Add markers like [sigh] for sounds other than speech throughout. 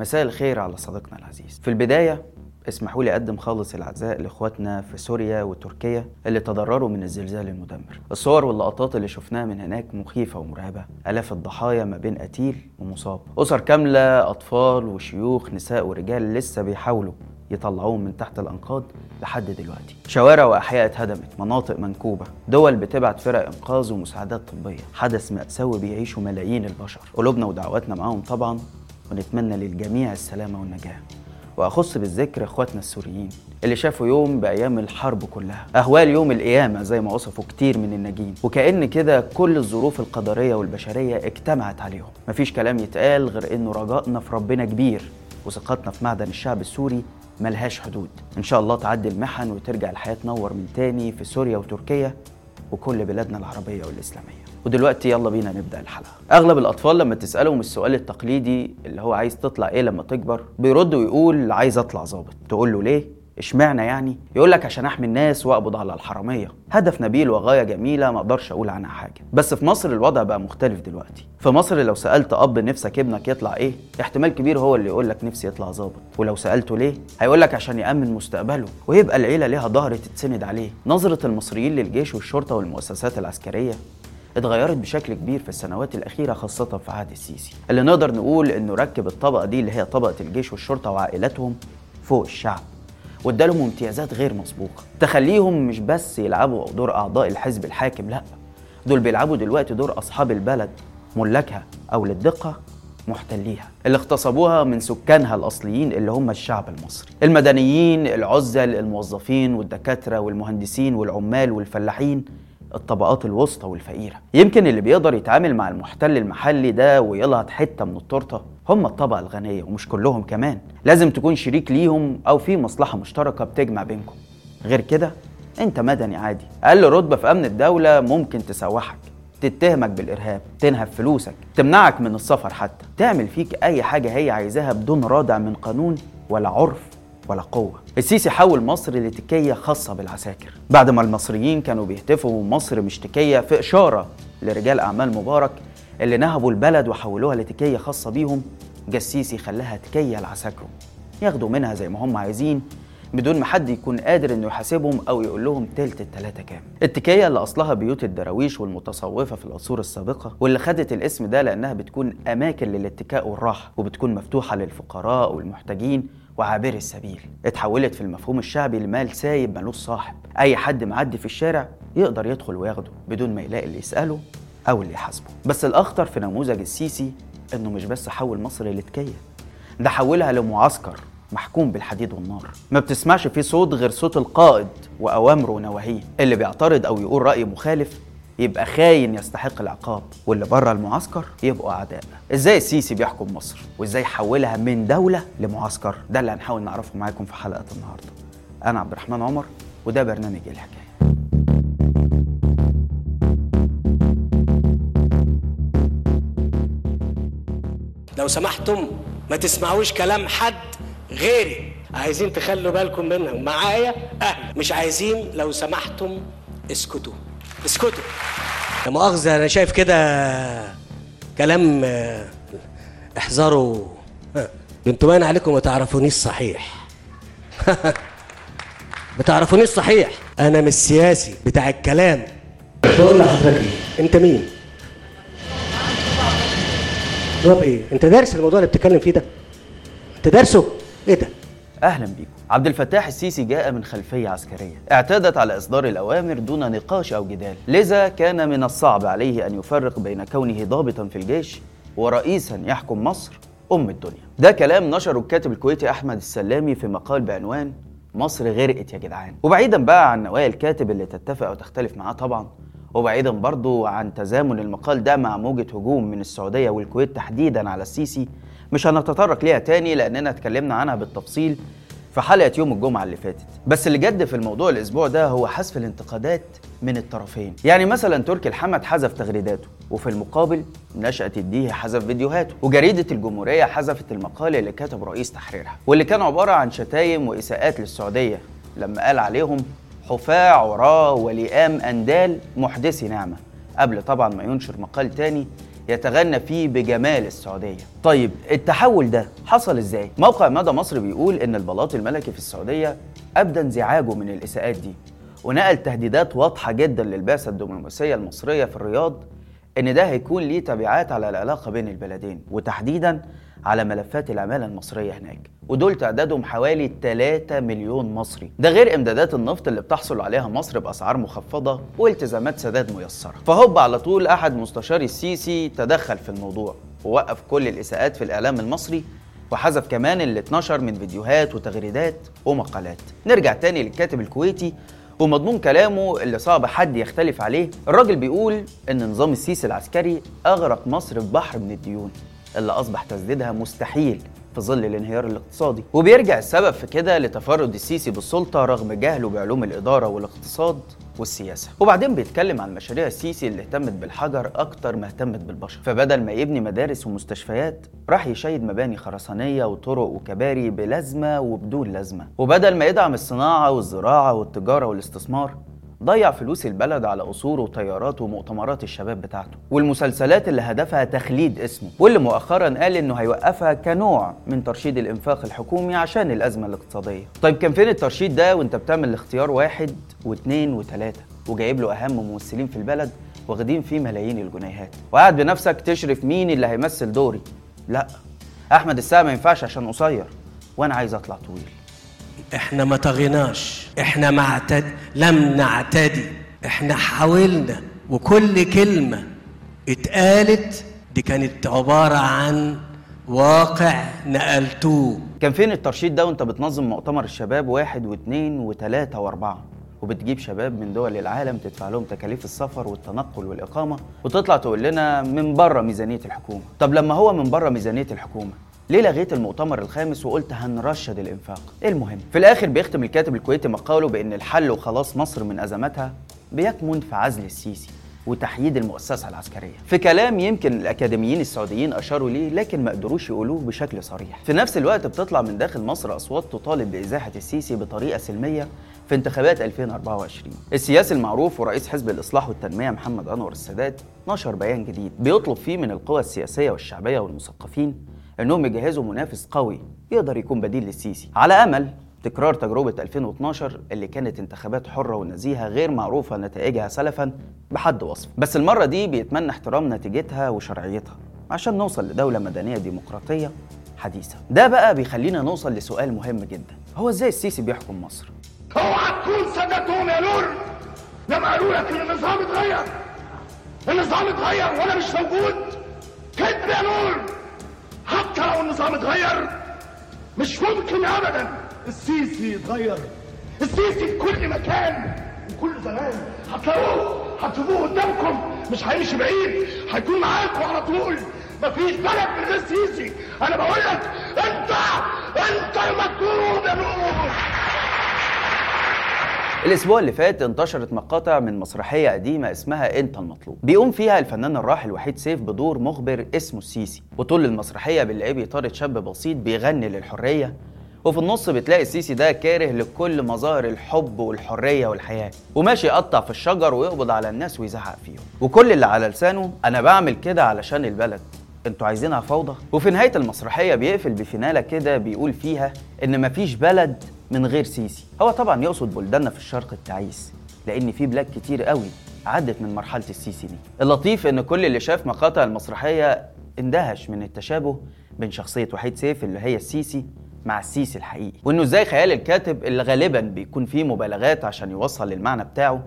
مساء الخير على صديقنا العزيز. في البداية اسمحوا لي أقدم خالص العزاء لإخواتنا في سوريا وتركيا اللي تضرروا من الزلزال المدمر. الصور واللقطات اللي شفناها من هناك مخيفة ومرعبة. آلاف الضحايا ما بين قتيل ومصاب. أسر كاملة أطفال وشيوخ نساء ورجال لسه بيحاولوا يطلعوهم من تحت الأنقاض لحد دلوقتي. شوارع وأحياء اتهدمت مناطق منكوبة دول بتبعت فرق إنقاذ ومساعدات طبية. حدث مأساوي بيعيشه ملايين البشر. قلوبنا ودعواتنا معاهم طبعا ونتمنى للجميع السلامة والنجاة. وأخص بالذكر إخواتنا السوريين اللي شافوا يوم بأيام الحرب كلها. أهوال يوم القيامة زي ما وصفوا كتير من الناجين وكأن كده كل الظروف القدرية والبشرية اجتمعت عليهم. مفيش كلام يتقال غير إنه رجائنا في ربنا كبير. وثقتنا في معدن الشعب السوري ملهاش حدود. إن شاء الله تعدي المحن وترجع الحياة تنور من تاني في سوريا وتركيا وكل بلادنا العربية والإسلامية. ودلوقتي يلا بينا نبدأ الحلقة. أغلب الأطفال لما تسألهم السؤال التقليدي اللي هو عايز تطلع إيه لما تكبر بيرد ويقول عايز أطلع ظابط. تقول له ليه؟ إشمعنى يعني؟ يقول لك عشان أحمي الناس وأقبض على الحرامية. هدف نبيل وغاية جميلة ما أقدرش أقول عنها حاجة. بس في مصر الوضع بقى مختلف دلوقتي. في مصر لو سألت أب نفسك ابنك يطلع إيه؟ احتمال كبير هو اللي يقول لك نفسي يطلع ظابط. ولو سألته ليه؟ هيقول لك عشان يأمن مستقبله. ويبقى العيلة ليها ظهر تتسند عليه. نظرة المصريين للجيش والشرطة والمؤسسات العسكرية اتغيرت بشكل كبير في السنوات الأخيرة خاصة في عهد السيسي. اللي نقدر نقول إنه ركب الطبقة دي اللي هي طبقة الجيش والشرطة وعائلاتهم فوق الشعب وادالهم امتيازات غير مسبوقة. تخليهم مش بس يلعبوا دور أعضاء الحزب الحاكم لأ دول بيلعبوا دلوقتي دور أصحاب البلد ملاكها أو للدقة محتليها اللي اغتصبوها من سكانها الأصليين اللي هم الشعب المصري. المدنيين العزل الموظفين والدكاترة والمهندسين والعمال والفلاحين الطبقات الوسطى والفقيرة. يمكن اللي بيقدر يتعامل مع المحتل المحلي ده ويلقط حتة من التورتة هم الطبقة الغنية ومش كلهم كمان. لازم تكون شريك ليهم أو في مصلحة مشتركة بتجمع بينكم. غير كده أنت مدني عادي. أقل رتبة في أمن الدولة ممكن تسوحك تتهمك بالإرهاب تنهب فلوسك تمنعك من السفر حتى تعمل فيك أي حاجة هي عايزاها بدون رادع من قانون ولا عرف. ولا قوة. السيسي حول مصر لتكية خاصة بالعساكر. بعد ما المصريين كانوا بيهتفوا مصر مش تكية في إشارة لرجال أعمال مبارك اللي نهبوا البلد وحولوها لتكية خاصة بيهم جا السيسي خلاها تكية لعساكرهم. ياخدوا منها زي ما هم عايزين بدون ما حد يكون قادر إنه يحاسبهم أو يقول لهم تلت التلاتة كام. التكية اللي أصلها بيوت الدراويش والمتصوفة في العصور السابقة واللي خدت الاسم ده لأنها بتكون أماكن للاتكاء والراحة وبتكون مفتوحة للفقراء والمحتاجين وعابري السبيل. اتحولت في المفهوم الشعبي لمال سايب ملوش صاحب. أي حد معدي في الشارع يقدر يدخل وياخده بدون ما يلاقي اللي يسأله أو اللي يحاسبه. بس الأخطر في نموذج السيسي إنه مش بس حول مصر لتكيه ده حولها لمعسكر محكوم بالحديد والنار. ما بتسمعش فيه صوت غير صوت القائد وأوامره ونواهيه اللي بيعترض أو يقول رأي مخالف يبقى خاين يستحق العقاب واللي بره المعسكر يبقوا أعداء. إزاي السيسي بيحكم مصر؟ وإزاي حولها من دولة لمعسكر؟ ده اللي هنحاول نعرفه معاكم في حلقة النهارده. أنا عبد الرحمن عمر وده برنامج الحكاية. لو سمحتم ما تسمعوش كلام حد غيري. عايزين تخلوا بالكم منهم. معايا؟ أهل. مش عايزين لو سمحتم اسكتوا. اسكتوا لا مؤاخذة أنا شايف كده كلام آه، إحذروا ها، أنتوا باين عليكم ما تعرفونيش صحيح [laughs] ما تعرفونيش صحيح أنا مش سياسي بتاع الكلام بقول لحضرتك إيه؟ أنت مين؟ جواب إيه؟ أنت دارس الموضوع اللي بتتكلم فيه ده؟ أنت دارسه؟ إيه ده؟ أهلا بيكم. عبد الفتاح السيسي جاء من خلفية عسكرية. اعتادت على إصدار الأوامر دون نقاش أو جدال. لذا كان من الصعب عليه أن يفرق بين كونه ضابطا في الجيش ورئيسا يحكم مصر أم الدنيا. ده كلام نشره الكاتب الكويتي أحمد السلامي في مقال بعنوان مصر غرقت يا جدعان. وبعيدا بقى عن نوايا الكاتب اللي تتفق أو تختلف معاه طبعا وبعيدا برضو عن تزامن المقال ده مع موجة هجوم من السعودية والكويت تحديدا على السيسي مش هنتطرق ليها تاني لأننا اتكلمنا عنها بالتفصيل في حلقة يوم الجمعة اللي فاتت. بس اللي جد في الموضوع الأسبوع ده هو حذف الانتقادات من الطرفين. يعني مثلا تركي الحمد حذف تغريداته وفي المقابل نشأة الديه حذف فيديوهاته وجريدة الجمهورية حذفت المقال اللي كتب رئيس تحريرها. واللي كان عبارة عن شتايم وإساءات للسعودية لما قال عليهم حفاع عراة ولئام أندال محدثي نعمة قبل طبعا ما ينشر مقال تاني يتغنى فيه بجمال السعودية طيب التحول ده حصل إزاي؟ موقع مدى مصر بيقول إن البلاط الملكي في السعودية أبدى انزعاجه من الإساءات دي ونقل تهديدات واضحة جدا للبعثة الدبلوماسية المصرية في الرياض إن ده هيكون ليه تبعات على العلاقة بين البلدين وتحديدا على ملفات العمالة المصرية هناك ودول تعدادهم حوالي 3 مليون مصري. ده غير إمدادات النفط اللي بتحصل عليها مصر بأسعار مخفضة والتزامات سداد ميسرة. فهوب على طول أحد مستشاري السيسي تدخل في الموضوع ووقف كل الإساءات في الإعلام المصري وحذف كمان اللي اتنشر من فيديوهات وتغريدات ومقالات. نرجع تاني للكاتب الكويتي ومضمون كلامه اللي صعب حد يختلف عليه. الراجل بيقول إن نظام السيسي العسكري أغرق مصر في بحر من الديون. اللي أصبح تسديدها مستحيل في ظل الانهيار الاقتصادي. وبيرجع السبب في كده لتفرد السيسي بالسلطة رغم جهله بعلوم الإدارة والاقتصاد والسياسة. وبعدين بيتكلم عن مشاريع السيسي اللي اهتمت بالحجر أكتر ما اهتمت بالبشر. فبدل ما يبني مدارس ومستشفيات راح يشيد مباني خرسانية وطرق وكباري بلازمة وبدون لازمة. وبدل ما يدعم الصناعة والزراعة والتجارة والاستثمار ضيع فلوس البلد على قصور وطيارات ومؤتمرات الشباب بتاعته والمسلسلات اللي هدفها تخليد اسمه واللي مؤخرا قال إنه هيوقفها كنوع من ترشيد الإنفاق الحكومي عشان الأزمة الاقتصادية. طيب كان فين الترشيد ده وأنت بتعمل اختيار واحد واثنين وثلاثه وجايب له أهم ممثلين في البلد واخدين فيه ملايين الجنيهات؟ وقاعد بنفسك تشرف مين اللي هيمثل دوري؟ لا أحمد السقا ما ينفعش عشان قصير وأنا عايز أطلع طويل. إحنا ما طغيناش إحنا ما اعتد لم نعتدي إحنا حاولنا وكل كلمة اتقالت دي كانت عبارة عن واقع نقلتوه. كان فين الترشيد ده وانت بتنظم مؤتمر الشباب واحد واثنين وثلاثة وأربعة؟ وبتجيب شباب من دول العالم تدفع لهم تكاليف السفر والتنقل والإقامة وتطلع تقول لنا من بره ميزانية الحكومة. طب لما هو من بره ميزانية الحكومة ليه لغيت المؤتمر الخامس وقلت هنرشد الإنفاق؟ المهم؟ في الآخر بيختم الكاتب الكويتي مقاله بإن الحل وخلاص مصر من ازماتها بيكمن في عزل السيسي وتحييد المؤسسة العسكرية. في كلام يمكن الأكاديميين السعوديين أشاروا ليه لكن ما قدروش يقولوه بشكل صريح. في نفس الوقت بتطلع من داخل مصر أصوات تطالب بإزاحة السيسي بطريقة سلمية في انتخابات 2024 السياسي المعروف ورئيس حزب الإصلاح والتنمية محمد أنور السادات نشر بيان جديد بيطلب فيه من القوى السياسية والشعبية والمثقفين انهم يجهزوا منافس قوي يقدر يكون بديل للسيسي. على امل تكرار تجربة 2012 اللي كانت انتخابات حرة ونزيهة غير معروفة نتائجها سلفا بحد وصف. بس المرة دي بيتمنى احترام نتيجتها وشرعيتها عشان نوصل لدولة مدنية ديمقراطية حديثة. ده بقى بيخلينا نوصل لسؤال مهم جدا. هو إزاي السيسي بيحكم مصر؟ اوعى تكون صدقتهم يا نور؟ لما قالوا لك إن النظام اتغير. النظام اتغير وأنا مش موجود. كذب يا نور! حتى لو النظام اتغير مش ممكن ابدا. السيسي يتغير. السيسي في كل مكان وكل زمان. هتلاقوه هتشوفوه قدامكم. مش هيمشي بعيد هيكون معاكم على طول. مفيش بلد من غير سيسي. أنا بقول لك أنت أنت المطلوب يا نور. الأسبوع اللي فات انتشرت مقاطع من مسرحية قديمة اسمها إنت المطلوب. بيقوم فيها الفنان الراحل وحيد سيف بدور مخبر اسمه السيسي. وطول المسرحية بنلاقيه بيطارد شاب بسيط بيغني للحرية وفي النص بتلاقي السيسي ده كاره لكل مظاهر الحب والحرية والحياة. وماشي يقطع في الشجر ويقبض على الناس ويزعق فيهم. وكل اللي على لسانه أنا بعمل كده علشان البلد. أنتوا عايزينها فوضى؟ وفي نهاية المسرحية بيقفل بفيناله كده بيقول فيها إن مفيش بلد من غير سيسي. هو طبعا يقصد بلداننا في الشرق التعيس لأن في بلاد كتير قوي عدت من مرحلة السيسي دي. اللطيف إن كل اللي شاف مقاطع المسرحية اندهش من التشابه بين شخصية وحيد سيف اللي هي السيسي مع السيسي الحقيقي. وإنه إزاي خيال الكاتب اللي غالبا بيكون فيه مبالغات عشان يوصل للمعنى بتاعه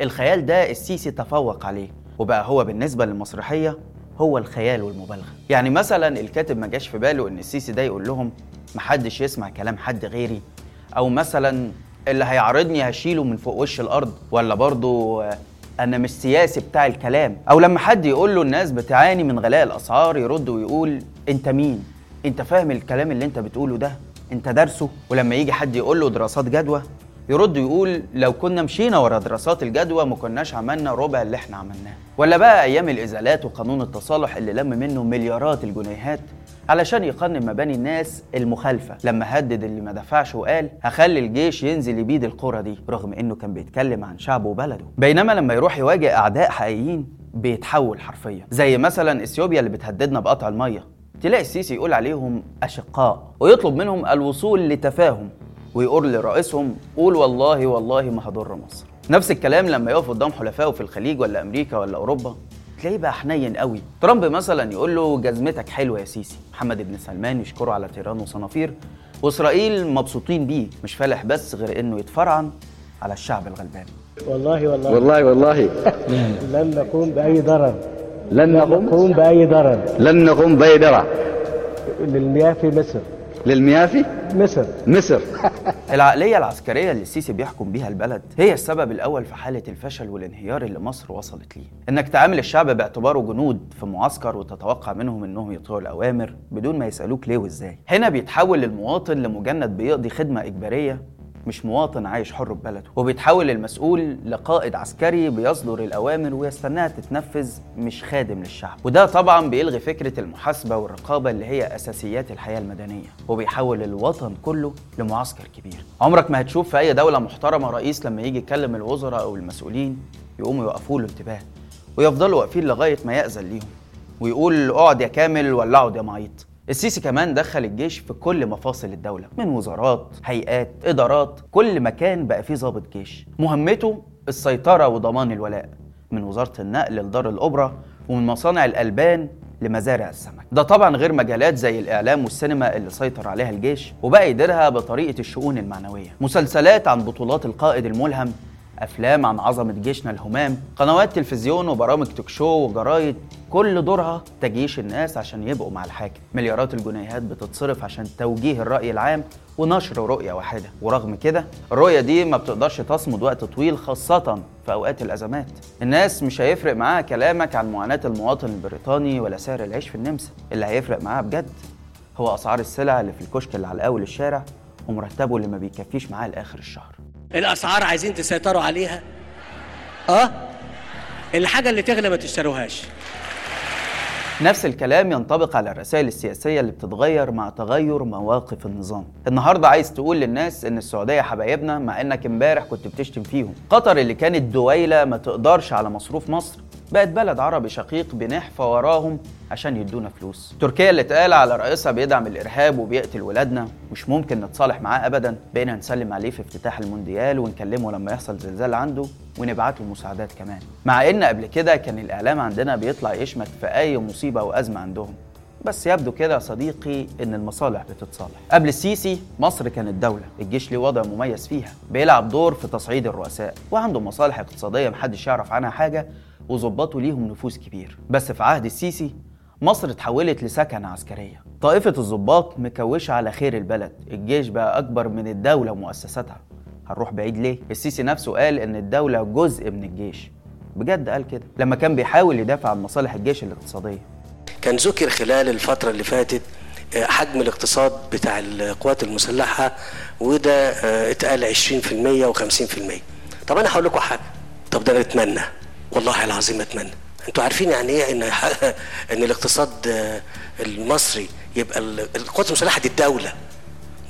الخيال ده السيسي تفوق عليه. وبقى هو بالنسبة للمسرحية هو الخيال والمبالغة. يعني مثلا الكاتب ما جاش في باله إن السيسي ده يقول لهم محدش يسمع كلام حد غيري أو مثلا اللي هيعارضني هشيله من فوق وش الأرض ولا برضو آه، أنا مش سياسي بتاع الكلام. أو لما حد يقول له الناس بتعاني من غلاء الأسعار يرد ويقول أنت مين؟ أنت فاهم الكلام اللي أنت بتقوله ده؟ أنت دارسه ولما يجي حد يقول له دراسات جدوى يرد ويقول لو كنا مشينا ورا دراسات الجدوى ما كناش عملنا ربع اللي إحنا عملناه. ولا بقى أيام الإزالات وقانون التصالح اللي لم منه مليارات الجنيهات علشان يقنن مباني الناس المخالفة. لما هدد اللي ما دفعش وقال هخلي الجيش ينزل يبيد القرى دي رغم إنه كان بيتكلم عن شعبه وبلده. بينما لما يروح يواجه أعداء حقيقيين بيتحول حرفيا. زي مثلا إثيوبيا اللي بتهددنا بقطع المية. تلاقي السيسي يقول عليهم أشقاء ويطلب منهم الوصول لتفاهم ويقول لرئيسهم قول والله والله ما هضر مصر. نفس الكلام لما يقف قدام حلفائه في الخليج ولا أمريكا ولا أوروبا. تلاقيه بقى حنين قوي. ترامب مثلا يقول له جزمتك حلوة يا سيسي. محمد بن سلمان يشكره على طيران وصنافير. وإسرائيل مبسوطين بيه. مش فالح بس غير إنه يتفرعن على الشعب الغلبان. والله والله. والله والله. [laughs] لن نقوم بأي ضرر. لن نقوم؟ نقوم بأي ضرر. لن نقوم بأي درع للمياه في مصر. للمياه في مصر. مصر. [laughs] العقلية العسكرية اللي السيسي بيحكم بيها البلد هي السبب الأول في حالة الفشل والانهيار اللي مصر وصلت ليه. إنك تعامل الشعب باعتباره جنود في معسكر وتتوقع منهم إنهم يطيعوا الأوامر بدون ما يسألوك ليه وإزاي. هنا بيتحول المواطن لمجند بيقضي خدمة إجبارية مش مواطن عايش حر ببلده وبيتحول المسؤول لقائد عسكري بيصدر الأوامر ويستناها تتنفذ مش خادم للشعب. وده طبعا بيلغي فكرة المحاسبة والرقابة اللي هي أساسيات الحياة المدنية وبيحول الوطن كله لمعسكر كبير. عمرك ما هتشوف في أي دولة محترمة رئيس لما يجي يكلم الوزراء أو المسؤولين يقوموا يوقفوا له انتباه ويفضلوا واقفين لغاية ما يأذن ليهم ويقول اقعد يا كامل ولا اقعد يا معيط. السيسي كمان دخل الجيش في كل مفاصل الدولة من وزارات هيئات إدارات كل مكان بقى فيه ضابط جيش. مهمته السيطرة وضمان الولاء من وزارة النقل لدار الأوبرا ومن مصانع الألبان لمزارع السمك. ده طبعا غير مجالات زي الإعلام والسينما اللي سيطر عليها الجيش وبقى يديرها بطريقة الشؤون المعنوية. مسلسلات عن بطولات القائد الملهم أفلام عن عظمة جيشنا الهمام قنوات تلفزيون وبرامج توك شو وجرايد كل دورها تجيش الناس عشان يبقوا مع الحاكم. مليارات الجنيهات بتتصرف عشان توجيه الرأي العام ونشر رؤية واحدة. ورغم كده الرؤية دي ما بتقدرش تصمد وقت طويل خاصة في أوقات الأزمات. الناس مش هيفرق معاها كلامك عن معاناة المواطن البريطاني ولا سعر العيش في النمسا. اللي هيفرق معاها بجد هو أسعار السلع اللي في الكشك اللي على أول الشارع ومرتبه اللي ما بيكفيش معاه لآخر الشهر. الأسعار عايزين تسيطروا عليها. آه؟ الحاجة اللي تغلى ما تشتروهاش. نفس الكلام ينطبق على الرسائل السياسية اللي بتتغير مع تغير مواقف النظام. النهاردة عايز تقول للناس إن السعودية حبايبنا مع إنك إمبارح كنت بتشتم فيهم. قطر اللي كانت دويلة ما تقدرش على مصروف مصر بقت بلد عربي شقيق بنحفى وراهم عشان يدونا فلوس. تركيا اللي اتقال على رئيسها بيدعم الإرهاب وبيقتل ولادنا. مش ممكن نتصالح معاه ابدا. بقينا نسلم عليه في افتتاح المونديال ونكلمه لما يحصل زلزال عنده ونبعته المساعدات كمان. مع إن قبل كده كان الإعلام عندنا بيطلع يشمت في أي مصيبة وأزمة عندهم. بس يبدو كده يا صديقي إن المصالح بتتصالح. قبل السيسي مصر كانت دولة. الجيش ليه وضع مميز فيها. بيلعب دور في تصعيد الرؤساء. وعنده مصالح اقتصادية محدش يعرف عنها حاجة. وظباطه ليهم نفوذ كبير. بس في عهد السيسي مصر اتحولت لسكنة عسكرية. طائفة الضباط مكوشة على خير البلد. الجيش بقى أكبر من الدولة ومؤسساتها هنروح بعيد ليه؟ السيسي نفسه قال إن الدولة جزء من الجيش. بجد قال كده. لما كان بيحاول يدافع عن مصالح الجيش الاقتصادية. كان ذكر خلال الفترة اللي فاتت آه، حجم الاقتصاد بتاع القوات المسلحة وده اتقال 20% و50% طب أنا هقول لكم حاجة. طب ده أنا اتمنى والله العظيم أتمنى. أنتوا عارفين يعني إيه إن إن الاقتصاد آه، المصري يبقى ال- القوات المسلحة دي الدولة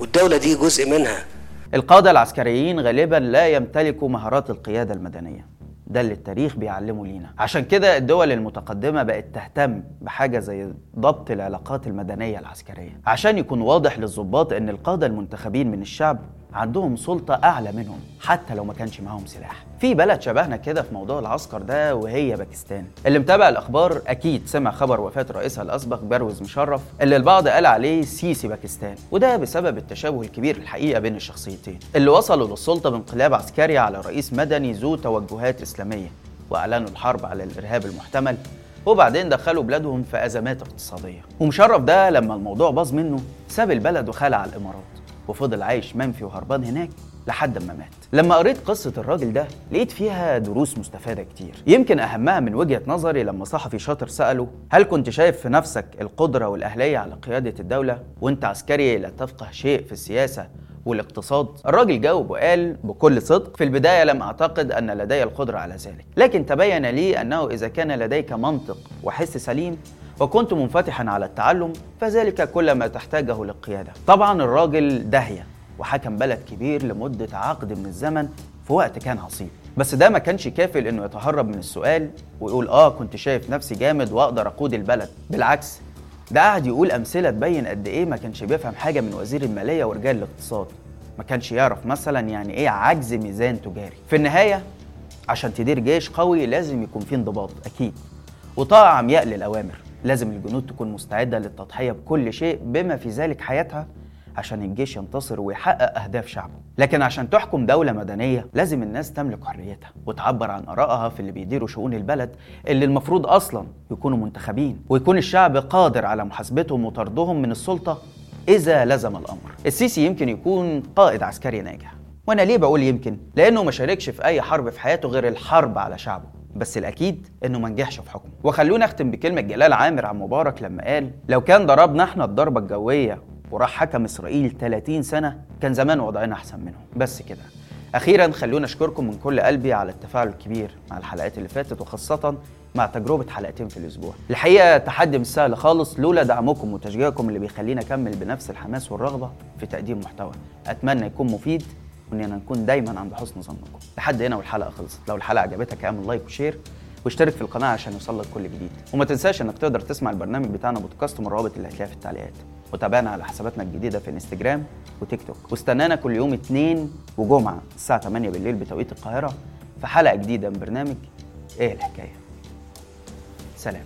والدولة دي جزء منها. القادة العسكريين غالبا لا يمتلكوا مهارات القيادة المدنية. ده اللي التاريخ بيعلمه لينا. عشان كده الدول المتقدمة بقت تهتم بحاجة زي ضبط العلاقات المدنية العسكرية. عشان يكون واضح للضباط إن القادة المنتخبين من الشعب عندهم سلطة أعلى منهم حتى لو ما كانش معاهم سلاح. في بلد شبهنا كده في موضوع العسكر ده وهي باكستان. اللي متابع الأخبار أكيد سمع خبر وفاة رئيسها الأسبق بروز مشرف اللي البعض قال عليه سيسي باكستان. وده بسبب التشابه الكبير الحقيقة بين الشخصيتين. اللي وصلوا للسلطة بانقلاب عسكري على رئيس مدني ذو توجهات إسلامية. وأعلنوا الحرب على الإرهاب المحتمل. وبعدين دخلوا بلادهم في أزمات اقتصادية. ومشرف ده لما الموضوع باظ منه ساب البلد وخلع الإمارات. وفضل عايش منفي وهربان هناك لحد ما مات. لما قريت قصة الراجل ده لقيت فيها دروس مستفادة كتير. يمكن أهمها من وجهة نظري لما صحفي شاطر سأله هل كنت شايف في نفسك القدرة والأهلية على قيادة الدولة؟ وأنت عسكري لا تفقه شيء في السياسة والاقتصاد؟ الراجل جاوب وقال بكل صدق في البداية لم أعتقد أن لدي القدرة على ذلك. لكن تبين لي أنه إذا كان لديك منطق وحس سليم وكنت منفتحا على التعلم فذلك كل ما تحتاجه للقيادة. طبعا الراجل داهية وحكم بلد كبير لمدة عقد من الزمن في وقت كان عصيب. بس ده ما كانش كافي لأنه يتهرب من السؤال ويقول آه كنت شايف نفسي جامد وأقدر أقود البلد. بالعكس ده قعد يقول أمثلة تبين قد إيه ما كانش بيفهم حاجة من وزير المالية ورجال الاقتصاد. ما كانش يعرف مثلا يعني إيه عجز ميزان تجاري. في النهاية عشان تدير جيش قوي لازم يكون فيه انضباط أكيد. وطاعه عمياء للاوامر لازم الجنود تكون مستعدة للتضحية بكل شيء بما في ذلك حياتها عشان الجيش ينتصر ويحقق أهداف شعبه. لكن عشان تحكم دولة مدنية لازم الناس تملك حريتها وتعبر عن آرائها في اللي بيديروا شؤون البلد اللي المفروض أصلا يكونوا منتخبين. ويكون الشعب قادر على محاسبتهم وطردهم من السلطة إذا لزم الأمر. السيسي يمكن يكون قائد عسكري ناجح. وأنا ليه بقول يمكن؟ لأنه ما شاركش في أي حرب في حياته غير الحرب على شعبه. بس الأكيد إنه ما نجحش في حكمه. وخلونا أختم بكلمة جلال عامر عن مبارك لما قال لو كان ضربنا إحنا الضربة الجوية وراح حكم إسرائيل 30 سنة كان زمان وضعنا أحسن منهم. بس كده. أخيرا خلونا أشكركم من كل قلبي على التفاعل الكبير مع الحلقات اللي فاتت وخاصة مع تجربة حلقتين في الأسبوع. الحقيقة تحدي مش سهل خالص لولا دعمكم وتشجيعكم اللي بيخلينا اكمل بنفس الحماس والرغبة في تقديم محتوى. أتمنى يكون مفيد. واننا نكون دايما عند حسن ظنكم. لحد هنا والحلقة خلصت. لو الحلقة عجبتك اعمل like و share واشترك في القناة عشان يوصلك كل جديد. وما تنساش إنك تقدر تسمع البرنامج بتاعنا بودكاست من الروابط اللي هتلاقيها في التعليقات. وتابعنا على حساباتنا الجديدة في انستجرام وتيك توك واستنانا كل يوم اثنين وجمعة الساعة 8 بالليل بتوقيت القاهرة في حلقة جديدة من برنامج إيه الحكاية؟ سلام.